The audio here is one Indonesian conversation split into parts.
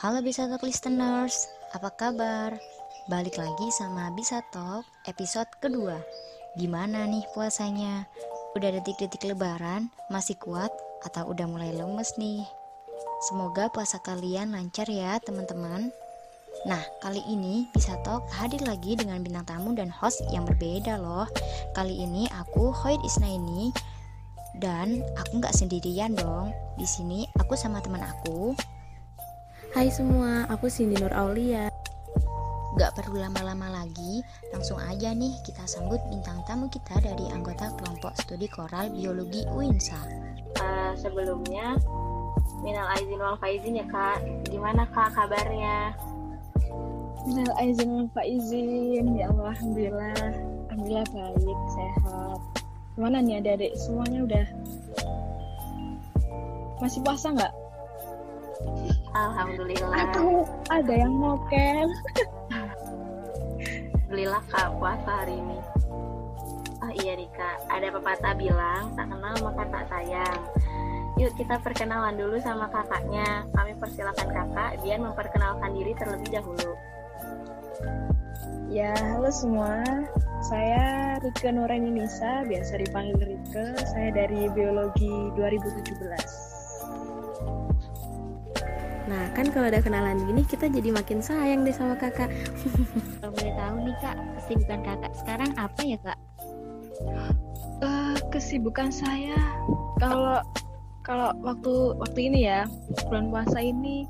Halo Bisa Talk listeners, apa kabar? Balik lagi sama Bisa Talk episode kedua Gimana nih puasanya? Udah detik-detik lebaran, masih kuat atau udah mulai lemes nih? Semoga puasa kalian lancar ya teman-teman Nah, kali ini Bisa Talk hadir lagi dengan bintang tamu dan host yang berbeda loh Kali ini aku Hoid Isnaini dan aku nggak sendirian dong. Di sini aku sama teman aku, Hai semua, aku Cindy Nur Aulia. Gak perlu lama-lama lagi, langsung aja nih kita sambut bintang tamu kita dari anggota kelompok studi koral biologi UINSA. Uh, sebelumnya, minal aizin wal faizin ya kak. Gimana kak kabarnya? Minal aizin wal faizin, ya Allah, alhamdulillah, alhamdulillah baik, sehat. Gimana nih adik-adik, semuanya udah masih puasa nggak? Alhamdulillah. Atau ada yang mokel. Alhamdulillah kak puasa hari ini. Oh iya Rika, ada pepatah bilang tak kenal maka tak sayang. Yuk kita perkenalan dulu sama kakaknya. Kami persilakan kakak, dia memperkenalkan diri terlebih dahulu. Ya, halo semua. Saya Rika Nurani Nisa, biasa dipanggil Rika. Saya dari Biologi 2017. Nah, kan kalau ada kenalan gini kita jadi makin sayang deh sama kakak. kalau boleh tahu nih kak, kesibukan kakak sekarang apa ya kak? Uh, kesibukan saya kalau kalau waktu waktu ini ya bulan puasa ini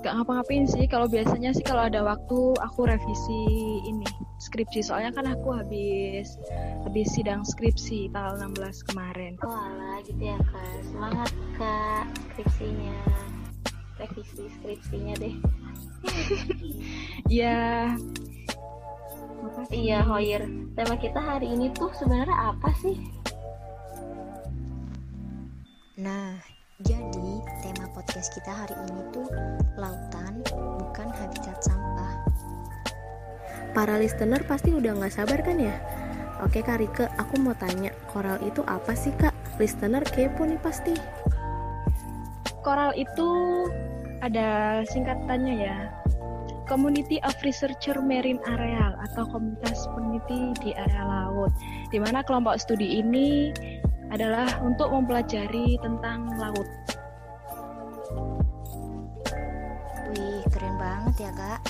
gak ngapa-ngapain sih. Kalau biasanya sih kalau ada waktu aku revisi ini skripsi. Soalnya kan aku habis habis sidang skripsi tanggal 16 kemarin. Oh alah gitu ya kak. Semangat kak skripsinya. Revisi skripsinya deh. Ya iya Hoyer tema kita hari ini tuh sebenarnya apa sih? Nah jadi, tema podcast kita hari ini tuh lautan bukan habitat sampah. Para listener pasti udah gak sabar kan ya? Oke Kak Rike, aku mau tanya, koral itu apa sih Kak? Listener kepo nih pasti. Koral itu ada singkatannya ya. Community of Researcher Marine Areal atau komunitas peneliti di area laut. Di mana kelompok studi ini adalah untuk mempelajari tentang laut. Wih, keren banget ya kak.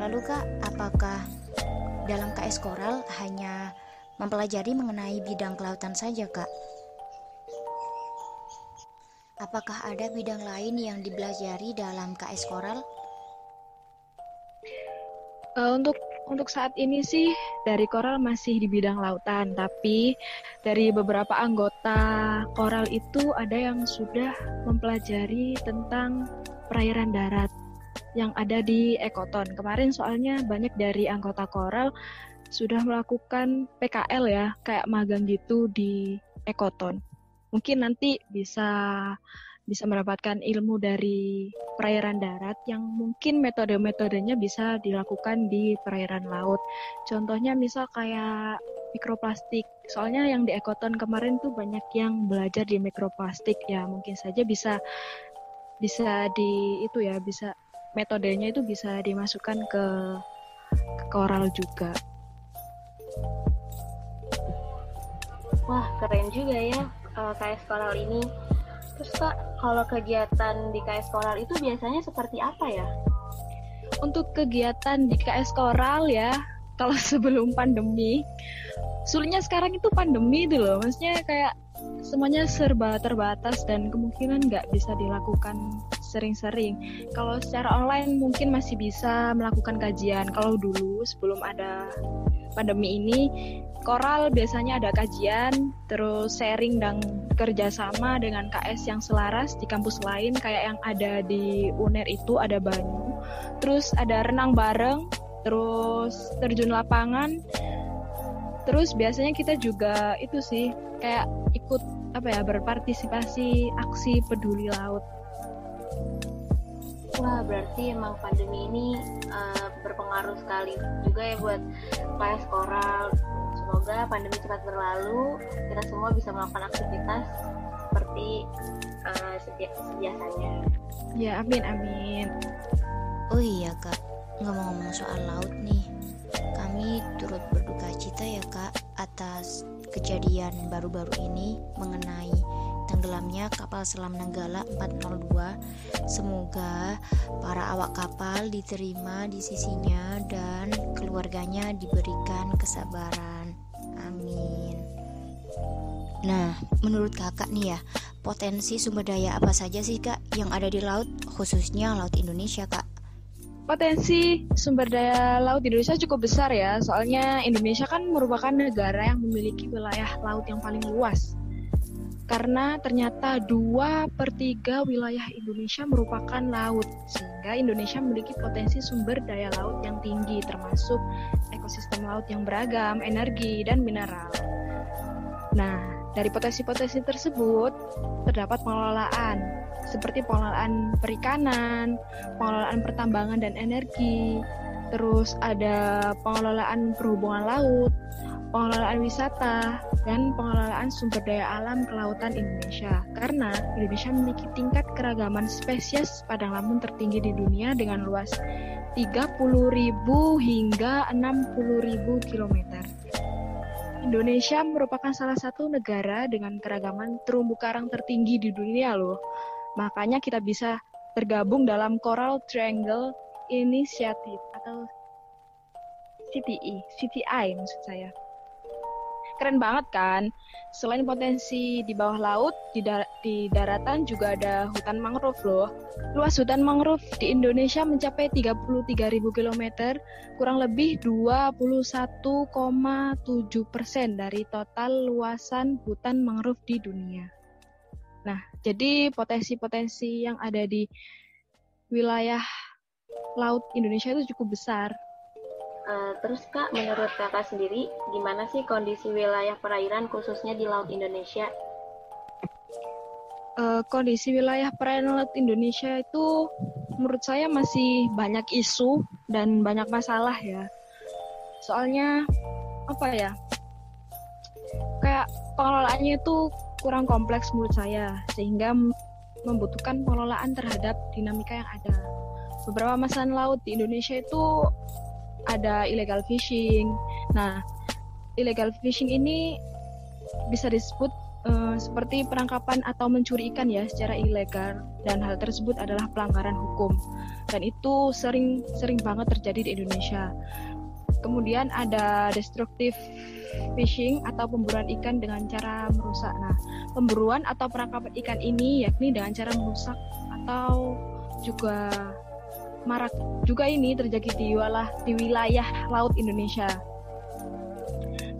Lalu kak, apakah dalam KS Koral hanya mempelajari mengenai bidang kelautan saja kak? Apakah ada bidang lain yang dipelajari dalam KS Koral? Uh, untuk untuk saat ini sih dari koral masih di bidang lautan, tapi dari beberapa anggota koral itu ada yang sudah mempelajari tentang perairan darat yang ada di Ekoton. Kemarin soalnya banyak dari anggota koral sudah melakukan PKL ya, kayak magang gitu di Ekoton. Mungkin nanti bisa bisa mendapatkan ilmu dari perairan darat yang mungkin metode-metodenya bisa dilakukan di perairan laut. Contohnya misal kayak mikroplastik. Soalnya yang di Ekoton kemarin tuh banyak yang belajar di mikroplastik ya, mungkin saja bisa bisa di itu ya, bisa metodenya itu bisa dimasukkan ke, ke koral juga. Wah, keren juga ya uh, KS Koral ini Terus Kak, kalau kegiatan di KS Koral itu biasanya seperti apa ya? Untuk kegiatan di KS Koral ya, kalau sebelum pandemi, sulitnya sekarang itu pandemi itu loh, maksudnya kayak semuanya serba terbatas dan kemungkinan nggak bisa dilakukan sering-sering. Kalau secara online mungkin masih bisa melakukan kajian. Kalau dulu sebelum ada pandemi ini Koral biasanya ada kajian, terus sharing dan kerjasama dengan KS yang selaras di kampus lain, kayak yang ada di UNER itu ada Banyu, terus ada renang bareng, terus terjun lapangan, terus biasanya kita juga itu sih kayak ikut apa ya berpartisipasi aksi peduli laut. Wah berarti emang pandemi ini uh, berpengaruh sekali juga ya buat KS Koral Semoga pandemi cepat berlalu, kita semua bisa melakukan aktivitas seperti uh, biasanya. Ya, amin amin. Oh iya kak, ngomong-ngomong soal laut nih, kami turut berduka cita ya kak atas kejadian baru-baru ini mengenai tenggelamnya kapal selam Nanggala 402. Semoga para awak kapal diterima di sisinya dan keluarganya diberikan kesabaran. Amin. Nah, menurut kakak nih ya, potensi sumber daya apa saja sih kak yang ada di laut, khususnya laut Indonesia kak? Potensi sumber daya laut Indonesia cukup besar ya, soalnya Indonesia kan merupakan negara yang memiliki wilayah laut yang paling luas karena ternyata dua per tiga wilayah Indonesia merupakan laut sehingga Indonesia memiliki potensi sumber daya laut yang tinggi termasuk ekosistem laut yang beragam, energi dan mineral. Nah, dari potensi-potensi tersebut terdapat pengelolaan seperti pengelolaan perikanan, pengelolaan pertambangan dan energi, terus ada pengelolaan perhubungan laut, pengelolaan wisata, dan pengelolaan sumber daya alam kelautan Indonesia. Karena Indonesia memiliki tingkat keragaman spesies padang lamun tertinggi di dunia dengan luas 30.000 hingga 60.000 km. Indonesia merupakan salah satu negara dengan keragaman terumbu karang tertinggi di dunia loh. Makanya kita bisa tergabung dalam Coral Triangle Initiative atau CTI, CTI maksud saya keren banget kan. Selain potensi di bawah laut, di, dar di daratan juga ada hutan mangrove loh. Luas hutan mangrove di Indonesia mencapai 33.000 km, kurang lebih 21,7 persen dari total luasan hutan mangrove di dunia. Nah, jadi potensi-potensi yang ada di wilayah laut Indonesia itu cukup besar. Uh, terus Kak, menurut Kakak sendiri, gimana sih kondisi wilayah perairan khususnya di Laut Indonesia? Uh, kondisi wilayah perairan Laut Indonesia itu menurut saya masih banyak isu dan banyak masalah ya. Soalnya apa ya? Kayak pengelolaannya itu kurang kompleks menurut saya sehingga membutuhkan pengelolaan terhadap dinamika yang ada. Beberapa masalah laut di Indonesia itu ada illegal fishing. Nah, illegal fishing ini bisa disebut uh, seperti penangkapan atau mencuri ikan ya secara ilegal dan hal tersebut adalah pelanggaran hukum dan itu sering sering banget terjadi di Indonesia. Kemudian ada destructive fishing atau pemburuan ikan dengan cara merusak. Nah, pemburuan atau penangkapan ikan ini yakni dengan cara merusak atau juga marak juga ini terjadi di wilayah di wilayah laut Indonesia.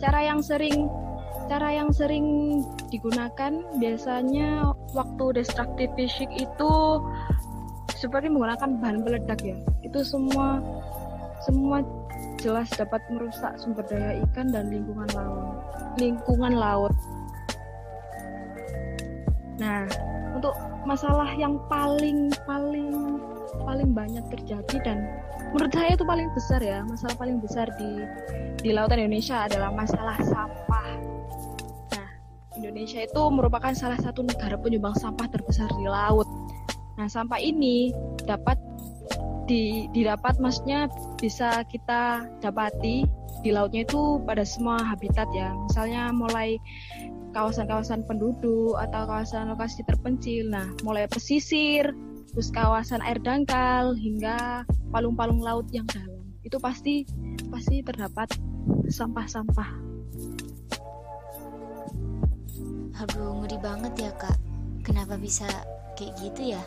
Cara yang sering cara yang sering digunakan biasanya waktu destructive fishing itu seperti menggunakan bahan peledak ya. Itu semua semua jelas dapat merusak sumber daya ikan dan lingkungan laut. Lingkungan laut. Nah, untuk masalah yang paling paling paling banyak terjadi dan menurut saya itu paling besar ya masalah paling besar di di lautan Indonesia adalah masalah sampah. Nah, Indonesia itu merupakan salah satu negara penyumbang sampah terbesar di laut. Nah, sampah ini dapat di, didapat maksudnya bisa kita dapati di lautnya itu pada semua habitat ya. Misalnya mulai kawasan-kawasan penduduk atau kawasan lokasi terpencil. Nah, mulai pesisir, terus kawasan air dangkal hingga palung-palung laut yang dalam itu pasti pasti terdapat sampah-sampah. Aduh ngeri banget ya kak. Kenapa bisa kayak gitu ya?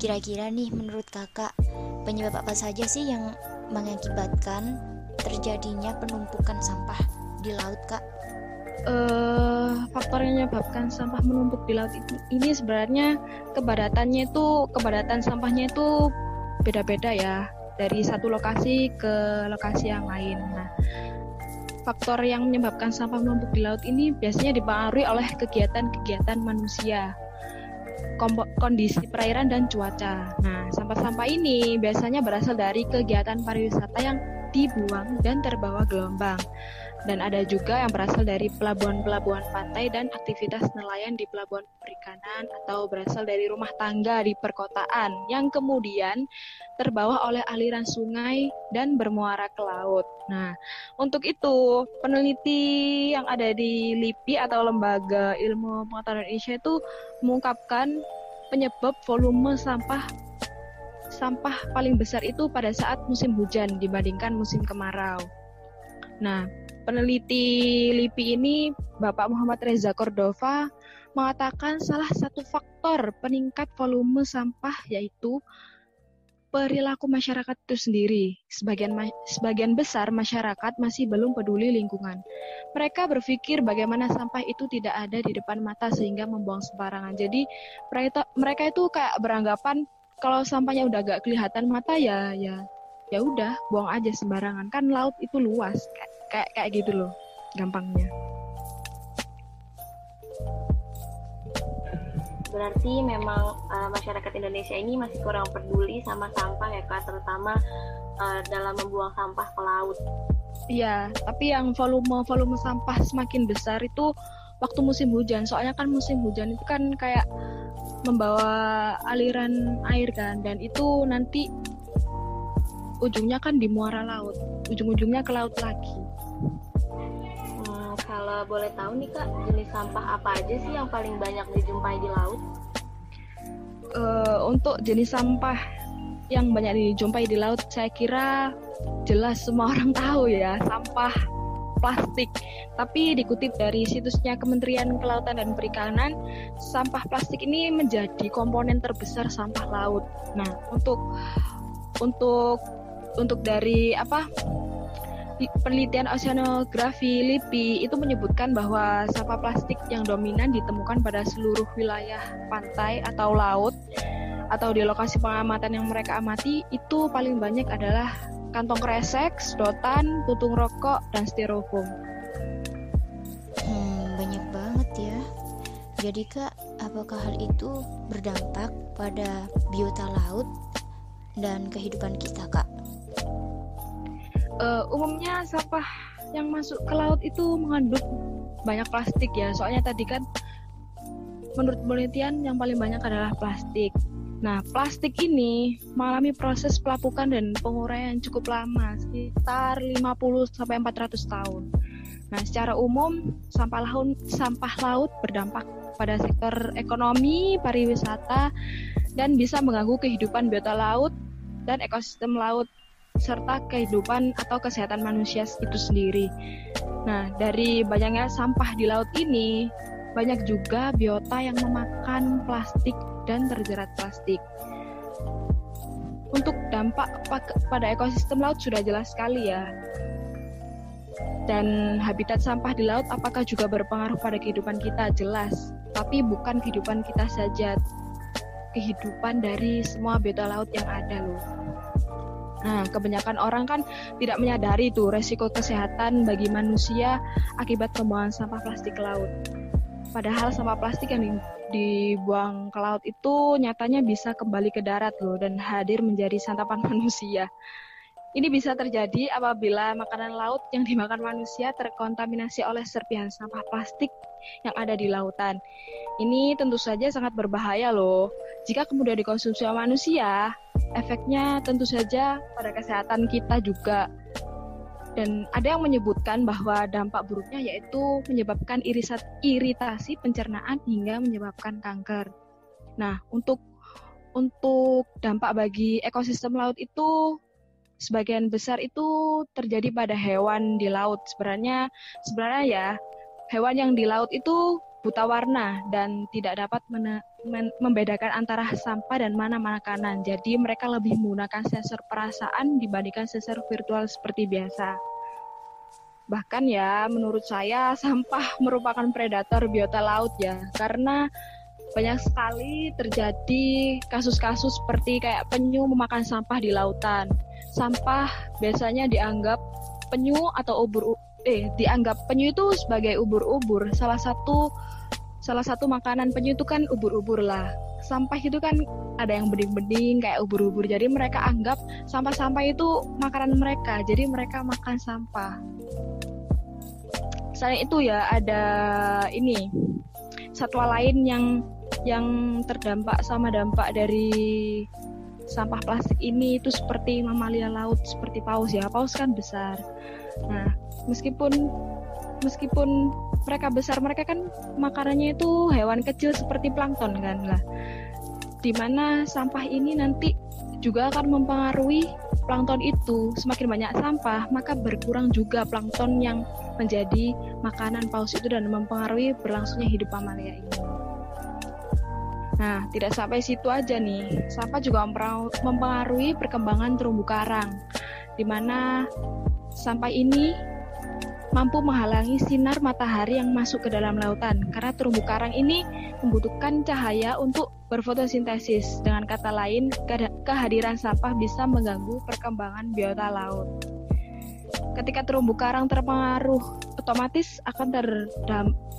Kira-kira nih menurut kakak penyebab apa saja sih yang mengakibatkan terjadinya penumpukan sampah di laut kak? Uh, faktor yang menyebabkan sampah menumpuk di laut ini sebenarnya kebadatannya itu kebadatan sampahnya itu beda-beda ya dari satu lokasi ke lokasi yang lain. Nah, faktor yang menyebabkan sampah menumpuk di laut ini biasanya dipengaruhi oleh kegiatan-kegiatan manusia, kondisi perairan dan cuaca. Nah, sampah-sampah ini biasanya berasal dari kegiatan pariwisata yang dibuang dan terbawa gelombang dan ada juga yang berasal dari pelabuhan-pelabuhan pantai dan aktivitas nelayan di pelabuhan perikanan atau berasal dari rumah tangga di perkotaan yang kemudian terbawa oleh aliran sungai dan bermuara ke laut. Nah, untuk itu peneliti yang ada di LIPI atau Lembaga Ilmu Pengetahuan Indonesia itu mengungkapkan penyebab volume sampah sampah paling besar itu pada saat musim hujan dibandingkan musim kemarau. Nah, peneliti LIPI ini Bapak Muhammad Reza Cordova mengatakan salah satu faktor peningkat volume sampah yaitu perilaku masyarakat itu sendiri. Sebagian sebagian besar masyarakat masih belum peduli lingkungan. Mereka berpikir bagaimana sampah itu tidak ada di depan mata sehingga membuang sembarangan. Jadi mereka itu kayak beranggapan kalau sampahnya udah gak kelihatan mata ya ya ya udah buang aja sembarangan kan laut itu luas kayak kayak, kayak gitu loh gampangnya. Berarti memang uh, masyarakat Indonesia ini masih kurang peduli sama sampah ya kak terutama uh, dalam membuang sampah ke laut. Iya tapi yang volume volume sampah semakin besar itu waktu musim hujan. Soalnya kan musim hujan itu kan kayak membawa aliran air kan dan itu nanti ujungnya kan di muara laut ujung-ujungnya ke laut lagi kalau boleh tahu nih kak jenis sampah apa aja sih yang paling banyak dijumpai di laut uh, untuk jenis sampah yang banyak dijumpai di laut saya kira jelas semua orang tahu ya sampah plastik. Tapi dikutip dari situsnya Kementerian Kelautan dan Perikanan, sampah plastik ini menjadi komponen terbesar sampah laut. Nah, untuk untuk untuk dari apa penelitian oceanografi LIPI itu menyebutkan bahwa sampah plastik yang dominan ditemukan pada seluruh wilayah pantai atau laut atau di lokasi pengamatan yang mereka amati itu paling banyak adalah kantong kresek, sedotan, putung rokok, dan styrofoam. Hmm, banyak banget ya. Jadi kak, apakah hal itu berdampak pada biota laut dan kehidupan kita kak? Uh, umumnya sampah yang masuk ke laut itu mengandung banyak plastik ya. Soalnya tadi kan menurut penelitian yang paling banyak adalah plastik. Nah, plastik ini mengalami proses pelapukan dan penguraian cukup lama, sekitar 50 sampai 400 tahun. Nah, secara umum sampah laut sampah laut berdampak pada sektor ekonomi, pariwisata dan bisa mengganggu kehidupan biota laut dan ekosistem laut serta kehidupan atau kesehatan manusia itu sendiri. Nah, dari banyaknya sampah di laut ini, banyak juga biota yang memakan plastik dan terjerat plastik. Untuk dampak pada ekosistem laut sudah jelas sekali ya. Dan habitat sampah di laut apakah juga berpengaruh pada kehidupan kita? Jelas, tapi bukan kehidupan kita saja, kehidupan dari semua biota laut yang ada loh. Nah, kebanyakan orang kan tidak menyadari tuh resiko kesehatan bagi manusia akibat pembuangan sampah plastik ke laut. Padahal sampah plastik yang dibuang ke laut itu nyatanya bisa kembali ke darat loh dan hadir menjadi santapan manusia. Ini bisa terjadi apabila makanan laut yang dimakan manusia terkontaminasi oleh serpihan sampah plastik yang ada di lautan. Ini tentu saja sangat berbahaya loh. Jika kemudian dikonsumsi oleh manusia, efeknya tentu saja pada kesehatan kita juga. Dan ada yang menyebutkan bahwa dampak buruknya yaitu menyebabkan irisat, iritasi pencernaan hingga menyebabkan kanker. Nah, untuk untuk dampak bagi ekosistem laut itu sebagian besar itu terjadi pada hewan di laut. Sebenarnya sebenarnya ya hewan yang di laut itu buta warna dan tidak dapat membedakan antara sampah dan mana makanan. Jadi mereka lebih menggunakan sensor perasaan dibandingkan sensor virtual seperti biasa. Bahkan ya menurut saya sampah merupakan predator biota laut ya karena banyak sekali terjadi kasus-kasus seperti kayak penyu memakan sampah di lautan. Sampah biasanya dianggap penyu atau ubur eh dianggap penyu itu sebagai ubur-ubur. Salah satu salah satu makanan penyu itu kan ubur-ubur lah. Sampah itu kan ada yang bening-bening kayak ubur-ubur. Jadi mereka anggap sampah-sampah itu makanan mereka. Jadi mereka makan sampah. selain itu ya ada ini satwa lain yang yang terdampak sama dampak dari sampah plastik ini itu seperti mamalia laut seperti paus ya paus kan besar nah meskipun meskipun mereka besar mereka kan makanannya itu hewan kecil seperti plankton kan lah di mana sampah ini nanti juga akan mempengaruhi plankton itu semakin banyak sampah maka berkurang juga plankton yang menjadi makanan paus itu dan mempengaruhi berlangsungnya hidup mamalia ini. Nah, tidak sampai situ aja nih. Sampah juga mempengaruhi perkembangan terumbu karang, di mana sampah ini mampu menghalangi sinar matahari yang masuk ke dalam lautan. Karena terumbu karang ini membutuhkan cahaya untuk berfotosintesis. Dengan kata lain, kehadiran sampah bisa mengganggu perkembangan biota laut. Ketika terumbu karang terpengaruh, otomatis akan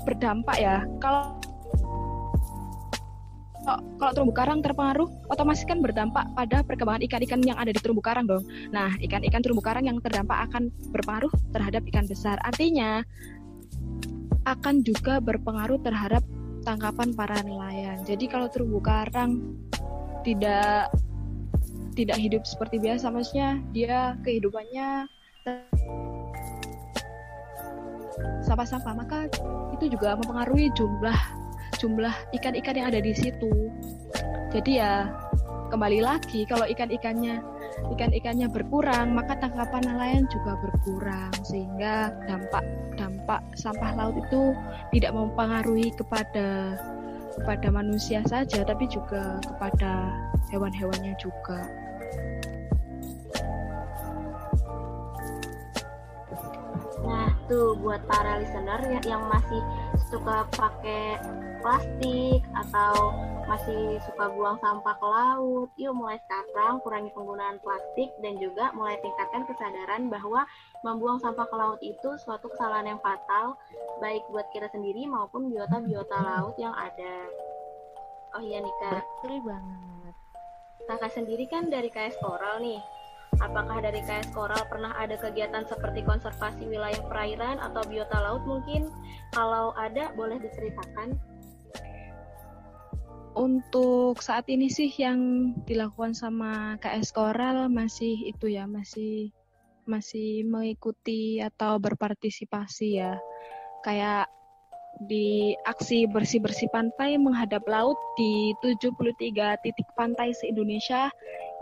berdampak ya. Kalau kalau terumbu karang terpengaruh, otomatis kan berdampak pada perkembangan ikan-ikan yang ada di terumbu karang dong. Nah, ikan-ikan terumbu karang yang terdampak akan berpengaruh terhadap ikan besar. Artinya akan juga berpengaruh terhadap tangkapan para nelayan. Jadi kalau terumbu karang tidak tidak hidup seperti biasa, maksudnya dia kehidupannya sampah-sampah, maka itu juga mempengaruhi jumlah jumlah ikan-ikan yang ada di situ. Jadi ya kembali lagi kalau ikan-ikannya ikan-ikannya berkurang maka tangkapan nelayan juga berkurang sehingga dampak dampak sampah laut itu tidak mempengaruhi kepada kepada manusia saja tapi juga kepada hewan-hewannya juga. Nah, tuh buat para listener yang masih suka pakai plastik atau masih suka buang sampah ke laut, yuk mulai sekarang kurangi penggunaan plastik dan juga mulai tingkatkan kesadaran bahwa membuang sampah ke laut itu suatu kesalahan yang fatal baik buat kita sendiri maupun biota-biota laut yang ada. Oh iya Nika. Betul banget. Kakak sendiri kan dari KS Koral nih. Apakah dari KS Koral pernah ada kegiatan seperti konservasi wilayah perairan atau biota laut mungkin? Kalau ada, boleh diceritakan. Untuk saat ini sih yang dilakukan sama KS Koral masih itu ya, masih masih mengikuti atau berpartisipasi ya. Kayak di aksi bersih-bersih pantai menghadap laut di 73 titik pantai se-Indonesia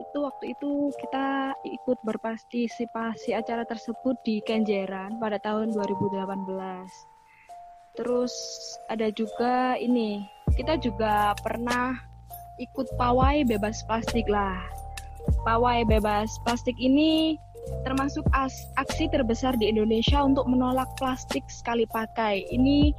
itu waktu itu kita ikut berpartisipasi acara tersebut di Kenjeran pada tahun 2018. Terus ada juga ini, kita juga pernah ikut pawai bebas plastik lah. Pawai bebas plastik ini termasuk as aksi terbesar di Indonesia untuk menolak plastik sekali pakai. Ini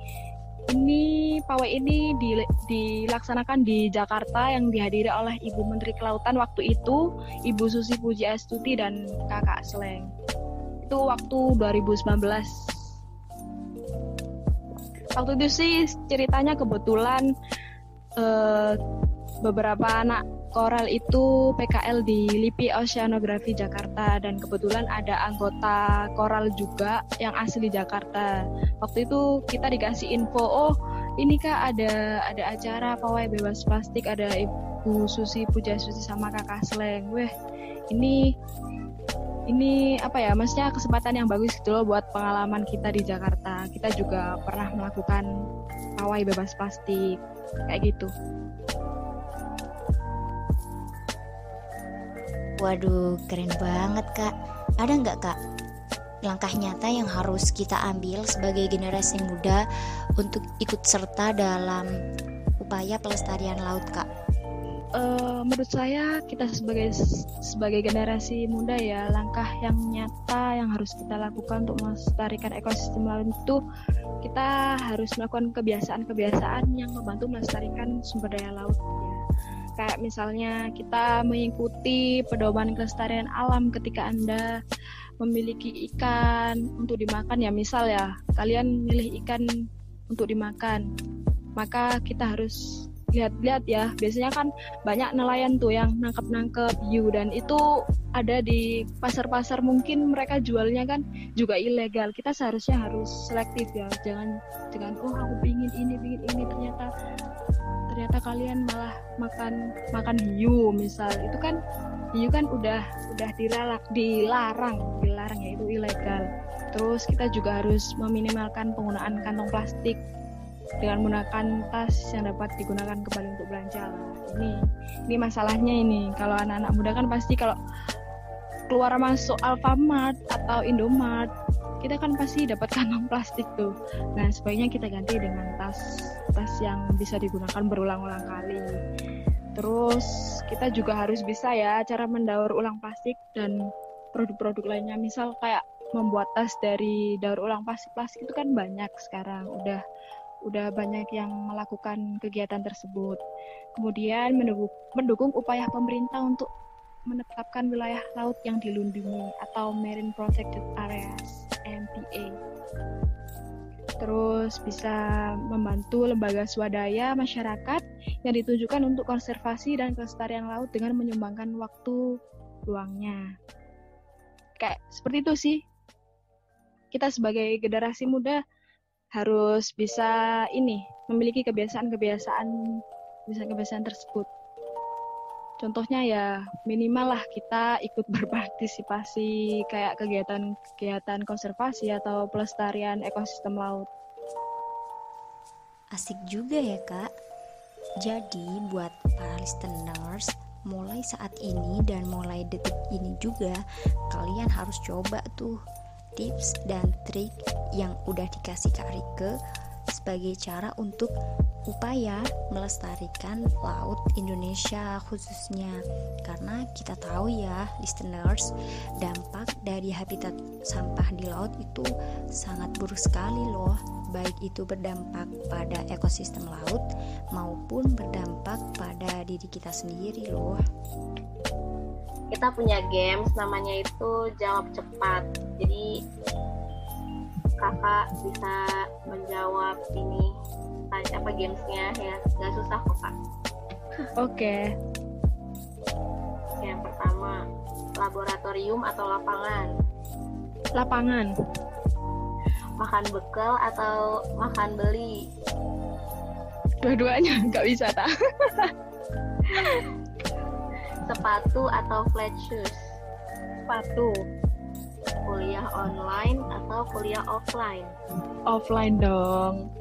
ini pawai ini dilaksanakan di Jakarta yang dihadiri oleh Ibu Menteri Kelautan waktu itu, Ibu Susi Puji Astuti dan Kakak Sleng. Itu waktu 2019. Waktu itu sih ceritanya kebetulan eh, beberapa anak Koral itu PKL di LIPI Oceanografi Jakarta dan kebetulan ada anggota Koral juga yang asli Jakarta. Waktu itu kita dikasih info, oh ini kak ada ada acara pawai bebas plastik, ada Ibu Susi Puja Susi sama Kakak Sleng. Weh, ini ini apa ya maksudnya kesempatan yang bagus gitu loh buat pengalaman kita di Jakarta kita juga pernah melakukan pawai bebas plastik kayak gitu Waduh, keren banget kak. Ada nggak kak langkah nyata yang harus kita ambil sebagai generasi muda untuk ikut serta dalam upaya pelestarian laut kak? Uh, menurut saya kita sebagai sebagai generasi muda ya langkah yang nyata yang harus kita lakukan untuk melestarikan ekosistem laut itu kita harus melakukan kebiasaan-kebiasaan yang membantu melestarikan sumber daya laut. Kayak misalnya kita mengikuti pedoman kelestarian alam ketika Anda memiliki ikan untuk dimakan ya misal ya kalian milih ikan untuk dimakan maka kita harus lihat-lihat ya. Biasanya kan banyak nelayan tuh yang nangkep-nangkep hiu dan itu ada di pasar-pasar mungkin mereka jualnya kan juga ilegal. Kita seharusnya harus selektif ya. Jangan jangan oh aku pingin ini pingin ini. Ternyata ternyata kalian malah makan makan hiu misal. Itu kan hiu kan udah udah dilarang dilarang dilarang ya itu ilegal. Terus kita juga harus meminimalkan penggunaan kantong plastik dengan menggunakan tas yang dapat digunakan kembali untuk belanja lah. Ini ini masalahnya ini. Kalau anak-anak muda kan pasti kalau keluar masuk Alfamart atau Indomart, kita kan pasti dapat kantong plastik tuh. Nah, sebaiknya kita ganti dengan tas tas yang bisa digunakan berulang-ulang kali. Terus kita juga harus bisa ya cara mendaur ulang plastik dan produk-produk lainnya. Misal kayak membuat tas dari daur ulang plastik plastik itu kan banyak sekarang udah udah banyak yang melakukan kegiatan tersebut. Kemudian mendukung, mendukung upaya pemerintah untuk menetapkan wilayah laut yang dilindungi atau Marine Protected Areas (MPA). Terus bisa membantu lembaga swadaya masyarakat yang ditujukan untuk konservasi dan kelestarian laut dengan menyumbangkan waktu luangnya. Kayak seperti itu sih. Kita sebagai generasi muda harus bisa ini memiliki kebiasaan-kebiasaan kebiasaan-kebiasaan tersebut. Contohnya ya minimal lah kita ikut berpartisipasi kayak kegiatan-kegiatan konservasi atau pelestarian ekosistem laut. Asik juga ya kak. Jadi buat para listeners, mulai saat ini dan mulai detik ini juga kalian harus coba tuh tips dan trik yang udah dikasih Kak Rike sebagai cara untuk upaya melestarikan laut Indonesia khususnya. Karena kita tahu ya listeners dampak dari habitat sampah di laut itu sangat buruk sekali loh. Baik itu berdampak pada ekosistem laut maupun berdampak pada diri kita sendiri loh kita punya games namanya itu jawab cepat. Jadi kakak bisa menjawab ini tanya apa gamesnya ya. Nggak susah kok kak. Oke. Okay. yang pertama laboratorium atau lapangan? Lapangan. Makan bekal atau makan beli? Dua-duanya nggak bisa tak sepatu atau flat shoes? Sepatu. Kuliah online atau kuliah offline? Offline dong.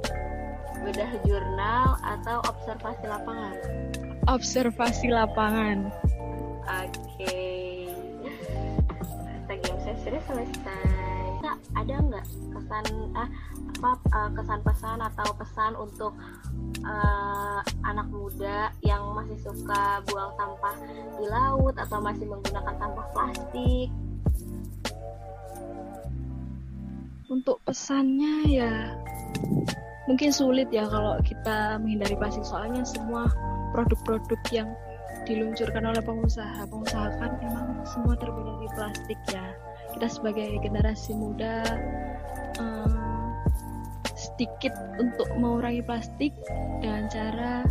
Bedah jurnal atau observasi lapangan? Observasi lapangan. Oke. Okay. Kita game sesi selesai. Ada nggak kesan ah apa uh, kesan pesan atau pesan untuk uh, anak muda yang masih suka buang sampah di laut atau masih menggunakan sampah plastik. Untuk pesannya ya mungkin sulit ya kalau kita menghindari plastik soalnya semua produk-produk yang diluncurkan oleh pengusaha pengusaha kan memang semua terbuat dari plastik ya kita sebagai generasi muda um, sedikit untuk mengurangi plastik dengan cara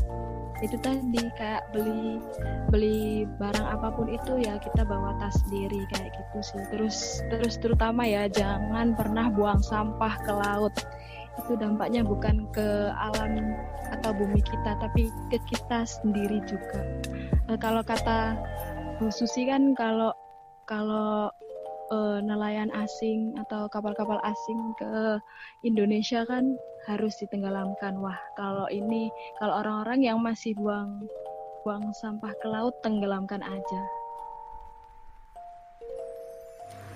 itu tadi kayak beli beli barang apa pun itu ya kita bawa tas sendiri kayak gitu sih. Terus terus terutama ya jangan pernah buang sampah ke laut. Itu dampaknya bukan ke alam atau bumi kita tapi ke kita sendiri juga. E, kalau kata Bu Susi kan kalau kalau uh, nelayan asing atau kapal-kapal asing ke Indonesia kan harus ditenggelamkan. Wah, kalau ini kalau orang-orang yang masih buang buang sampah ke laut tenggelamkan aja.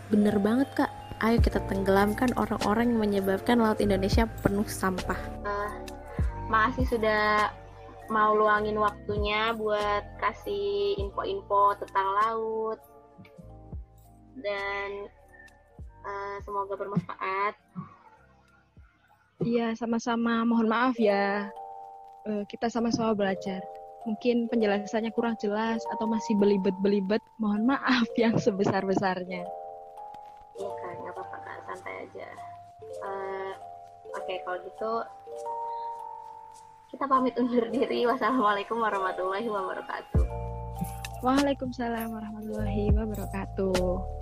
Bener banget kak. Ayo kita tenggelamkan orang-orang yang menyebabkan laut Indonesia penuh sampah. Uh, makasih sudah mau luangin waktunya buat kasih info-info tentang laut dan uh, semoga bermanfaat. Iya, sama-sama. Mohon maaf ya. Uh, kita sama-sama belajar. Mungkin penjelasannya kurang jelas atau masih belibet-belibet. Mohon maaf yang sebesar-besarnya. Iya kan, nggak apa-apa kak, santai aja. Uh, Oke, okay, kalau gitu kita pamit undur diri. Wassalamualaikum warahmatullahi wabarakatuh. Waalaikumsalam warahmatullahi wabarakatuh.